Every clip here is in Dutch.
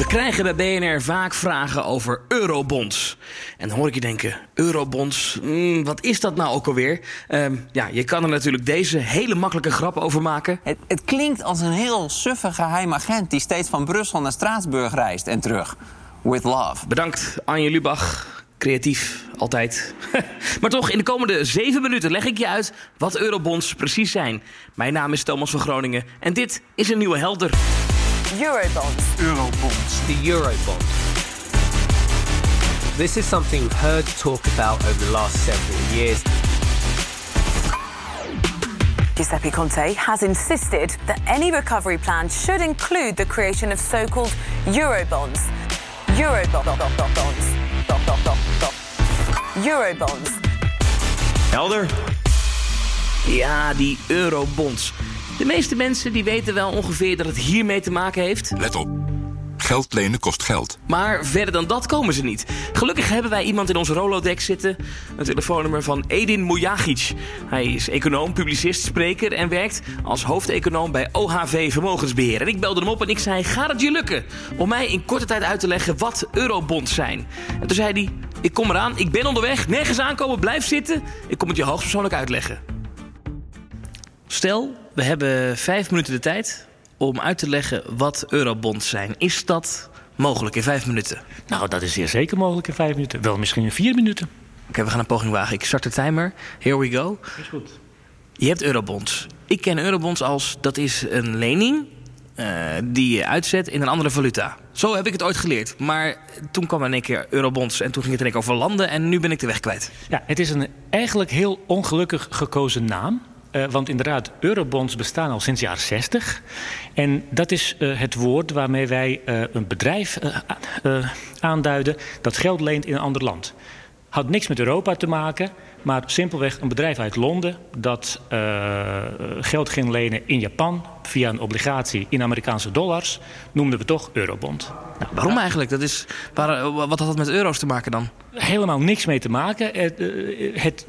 We krijgen bij BNR vaak vragen over eurobonds. En dan hoor ik je denken, eurobonds, mm, wat is dat nou ook alweer? Ehm, ja, je kan er natuurlijk deze hele makkelijke grap over maken. Het, het klinkt als een heel suffe geheim agent die steeds van Brussel naar Straatsburg reist en terug. With love. Bedankt, Anje Lubach. Creatief, altijd. maar toch, in de komende zeven minuten leg ik je uit wat eurobonds precies zijn. Mijn naam is Thomas van Groningen en dit is een nieuwe helder. Eurobonds. Eurobonds. The Eurobond. This is something we've heard talk about over the last several years. Giuseppe Conte has insisted that any recovery plan should include the creation of so-called Eurobonds. Eurobonds. Eurobonds. Helder. Ja, die eurobonds. De meeste mensen die weten wel ongeveer dat het hiermee te maken heeft. Let op. Geld lenen kost geld. Maar verder dan dat komen ze niet. Gelukkig hebben wij iemand in onze Rolodex zitten. Een telefoonnummer van Edin Mujagic. Hij is econoom, publicist, spreker en werkt als hoofdeconoom bij OHV Vermogensbeheer. En ik belde hem op en ik zei: Gaat het je lukken om mij in korte tijd uit te leggen wat eurobonds zijn? En toen zei hij: Ik kom eraan, ik ben onderweg, nergens aankomen, blijf zitten. Ik kom het je hoogstpersoonlijk uitleggen. Stel, we hebben vijf minuten de tijd om uit te leggen wat eurobonds zijn. Is dat mogelijk in vijf minuten? Nou, dat is zeer zeker mogelijk in vijf minuten. Wel misschien in vier minuten. Oké, we gaan een poging wagen. Ik start de timer. Here we go. Is goed. Je hebt eurobonds. Ik ken eurobonds als dat is een lening eh, die je uitzet in een andere valuta. Zo heb ik het ooit geleerd. Maar toen kwam er in één keer eurobonds en toen ging het in één keer over landen en nu ben ik de weg kwijt. Ja, het is een eigenlijk heel ongelukkig gekozen naam. Uh, want inderdaad, eurobonds bestaan al sinds jaren 60. En dat is uh, het woord waarmee wij uh, een bedrijf aanduiden dat geld leent in een ander land. Had niks met Europa te maken, maar simpelweg een bedrijf uit Londen dat geld ging lenen in Japan via een obligatie in Amerikaanse dollars, noemden we toch eurobond. Nou, waarom eigenlijk? Dat is, waar, wat had dat met euro's te maken dan? Helemaal niks mee te maken. Het, het,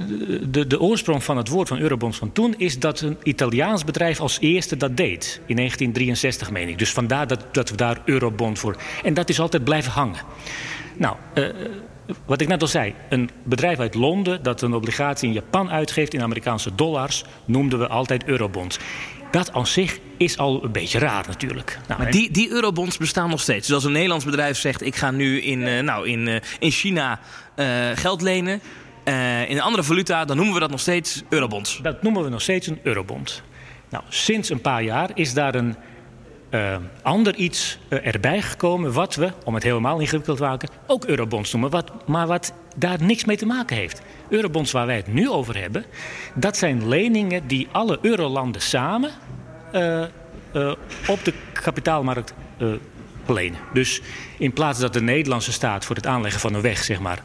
de, de, oorsprong van het woord van eurobonds van toen is dat een Italiaans bedrijf als eerste dat deed. In 1963 meen ik. Dus vandaar dat, dat we daar eurobond voor. En dat is altijd blijven hangen. Nou, uh, wat ik net al zei, een bedrijf uit Londen dat een obligatie in Japan uitgeeft in Amerikaanse dollars, noemden we altijd eurobonds. Dat aan zich is al een beetje raar natuurlijk. Nou, maar die, die eurobonds bestaan nog steeds. Dus als een Nederlands bedrijf zegt... ik ga nu in, uh, nou, in, uh, in China uh, geld lenen... in een andere valuta, dan noemen we dat nog steeds eurobonds. Dat noemen we nog steeds een eurobond. Nou, sinds een paar jaar is daar een ander iets erbij gekomen... wat we, om het helemaal ingewikkeld te maken... ook eurobonds noemen, wat, maar wat daar niks mee te maken heeft. Eurobonds waar wij het nu over hebben... dat zijn leningen die alle eurolanden samen... Uh, uh, op de kapitaalmarkt uh, lenen. Dus in plaats dat de Nederlandse staat voor het aanleggen van een weg zeg maar,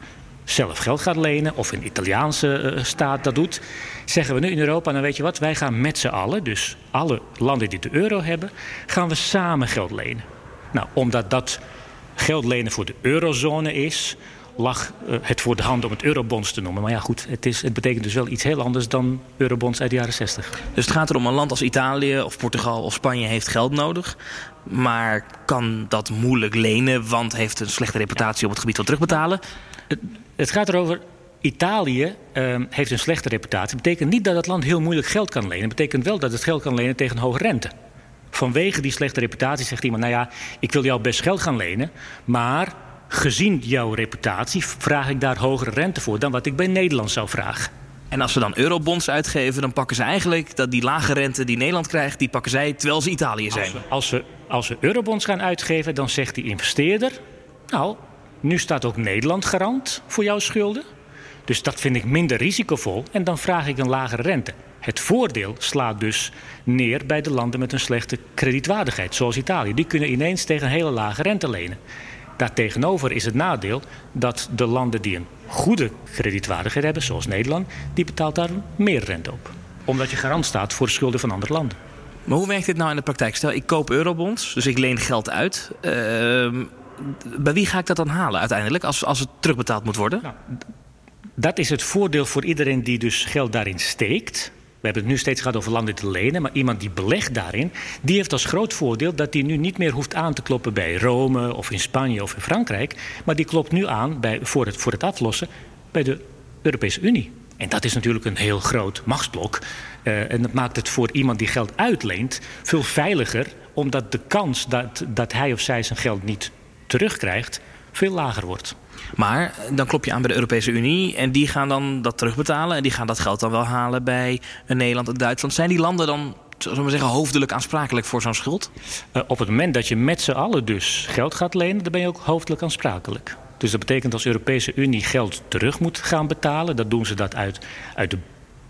zelf geld gaat lenen, of een Italiaanse staat dat doet, zeggen we nu in Europa: nou weet je wat, wij gaan met z'n allen, dus alle landen die de euro hebben, gaan we samen geld lenen. Nou, omdat dat geld lenen voor de eurozone is, lag uh, het voor de hand om het eurobonds te noemen. Maar ja, goed, het, is, het betekent dus wel iets heel anders dan eurobonds uit de jaren 60. Dus het gaat erom, een land als Italië of Portugal of Spanje heeft geld nodig. Maar kan dat moeilijk lenen, want heeft een slechte reputatie op het gebied van terugbetalen? Het, het gaat erover, Italië uh, heeft een slechte reputatie. Dat betekent niet dat het land heel moeilijk geld kan lenen. Het betekent wel dat het geld kan lenen tegen hoge rente. Vanwege die slechte reputatie zegt iemand, nou ja, ik wil jou best geld gaan lenen, maar gezien jouw reputatie vraag ik daar hogere rente voor dan wat ik bij Nederland zou vragen. En als ze dan eurobonds uitgeven, dan pakken ze eigenlijk dat die lage rente die Nederland krijgt, die pakken zij terwijl ze Italië zijn. Als we, als we, als we eurobonds gaan uitgeven, dan zegt die investeerder: Nou, nu staat ook Nederland garant voor jouw schulden. Dus dat vind ik minder risicovol en dan vraag ik een lagere rente. Het voordeel slaat dus neer bij de landen met een slechte kredietwaardigheid, zoals Italië. Die kunnen ineens tegen een hele lage rente lenen. Daartegenover is het nadeel dat de landen die een goede kredietwaardigheid hebben, zoals Nederland, die betaalt daar meer rente op. Omdat je garant staat voor de schulden van andere landen. Maar hoe werkt dit nou in de praktijk? Stel, ik koop eurobonds, dus ik leen geld uit. Uh, bij wie ga ik dat dan halen uiteindelijk, als, als het terugbetaald moet worden? Nou, dat is het voordeel voor iedereen die dus geld daarin steekt. We hebben het nu steeds gehad over landen te lenen, maar iemand die belegt daarin, die heeft als groot voordeel dat hij nu niet meer hoeft aan te kloppen bij Rome of in Spanje of in Frankrijk, maar die klopt nu aan bij, voor, het, voor het aflossen bij de Europese Unie. En dat is natuurlijk een heel groot machtsblok. Uh, en dat maakt het voor iemand die geld uitleent veel veiliger, omdat de kans dat, dat hij of zij zijn geld niet terugkrijgt veel lager wordt. Maar dan klop je aan bij de Europese Unie en die gaan dan dat terugbetalen en die gaan dat geld dan wel halen bij Nederland en Duitsland. Zijn die landen dan zullen we zeggen, hoofdelijk aansprakelijk voor zo'n schuld? Uh, op het moment dat je met z'n allen dus geld gaat lenen, dan ben je ook hoofdelijk aansprakelijk. Dus dat betekent als de Europese Unie geld terug moet gaan betalen, dan doen ze dat uit, uit de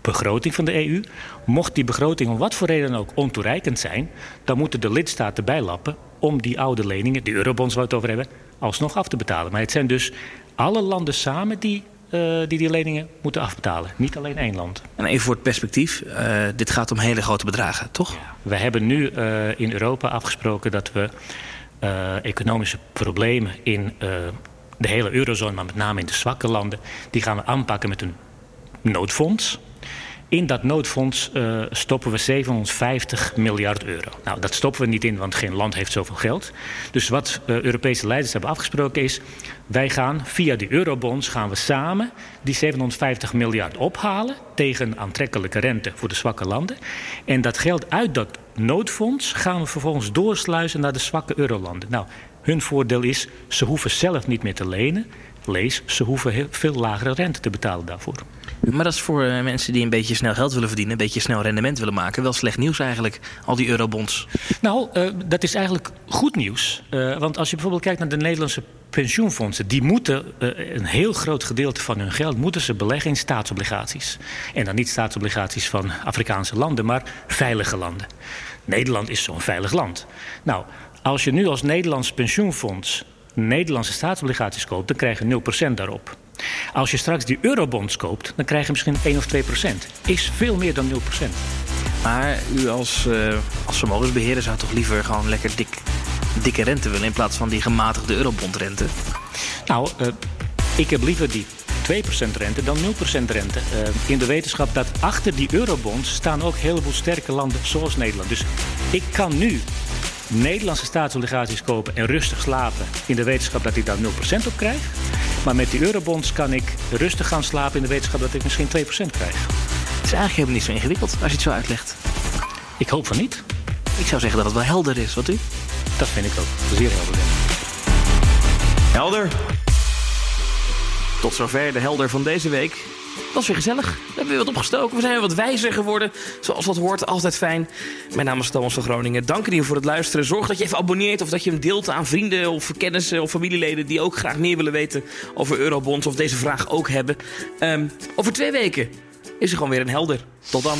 begroting van de EU. Mocht die begroting om wat voor reden ook ontoereikend zijn, dan moeten de lidstaten bijlappen om die oude leningen, die eurobonds waar we het over hebben, alsnog af te betalen. Maar het zijn dus alle landen samen die uh, die die leningen moeten afbetalen. Niet alleen één land. En even voor het perspectief. Uh, dit gaat om hele grote bedragen, toch? Ja. We hebben nu uh, in Europa afgesproken dat we economische problemen in de hele eurozone, maar met name in de zwakke landen, die gaan we aanpakken met een noodfonds. In dat noodfonds uh, stoppen we 750 miljard euro. Nou, dat stoppen we niet in, want geen land heeft zoveel geld. Dus wat uh, Europese leiders hebben afgesproken is... wij gaan via die eurobonds gaan we samen die 750 miljard ophalen... tegen aantrekkelijke rente voor de zwakke landen. En dat geld uit dat noodfonds gaan we vervolgens doorsluizen naar de zwakke eurolanden. Nou, hun voordeel is, ze hoeven zelf niet meer te lenen. Lees, ze hoeven heel, veel lagere rente te betalen daarvoor. Maar dat is voor uh, mensen die een beetje snel geld willen verdienen, een beetje snel rendement willen maken, wel slecht nieuws eigenlijk, al die eurobonds. Nou, uh, dat is eigenlijk goed nieuws. Uh, want als je bijvoorbeeld kijkt naar de Nederlandse pensioenfondsen, die moeten een heel groot gedeelte van hun geld moeten ze beleggen in staatsobligaties. En dan niet staatsobligaties van Afrikaanse landen, maar veilige landen. Nederland is zo'n veilig land. Nou, als je nu als Nederlands pensioenfonds Nederlandse staatsobligaties koopt, dan krijg je 0% daarop. Als je straks die eurobonds koopt, dan krijg je misschien 1 of 2 procent. Is veel meer dan 0 procent. Maar u als, uh, als vermogensbeheerder zou toch liever gewoon lekker dik, dikke rente willen... in plaats van die gematigde eurobondrente? Nou, uh, ik heb liever die 2% rente dan 0% rente. Uh, in de wetenschap dat achter die eurobonds staan ook heel veel sterke landen zoals Nederland. Dus ik kan nu Nederlandse staatsobligaties kopen en rustig slapen... in de wetenschap dat ik daar 0% op krijg. Maar met die eurobonds kan ik rustig gaan slapen in de wetenschap dat ik misschien 2% krijg. Het is eigenlijk helemaal niet zo ingewikkeld als je het zo uitlegt. Ik hoop van niet. Ik zou zeggen dat het wel helder is, wat u? Dat vind ik ook. Zeer helder. Helder. Tot zover de helder van deze week. Was weer gezellig. We hebben weer wat opgestoken. We zijn weer wat wijzer geworden. Zoals dat hoort, altijd fijn. Mijn naam is Thomas van Groningen. Dank jullie voor het luisteren. Zorg dat je even abonneert of dat je hem deelt aan vrienden of kennissen of familieleden die ook graag meer willen weten over eurobonds of deze vraag ook hebben. Um, over twee weken is er gewoon weer een helder. Tot dan.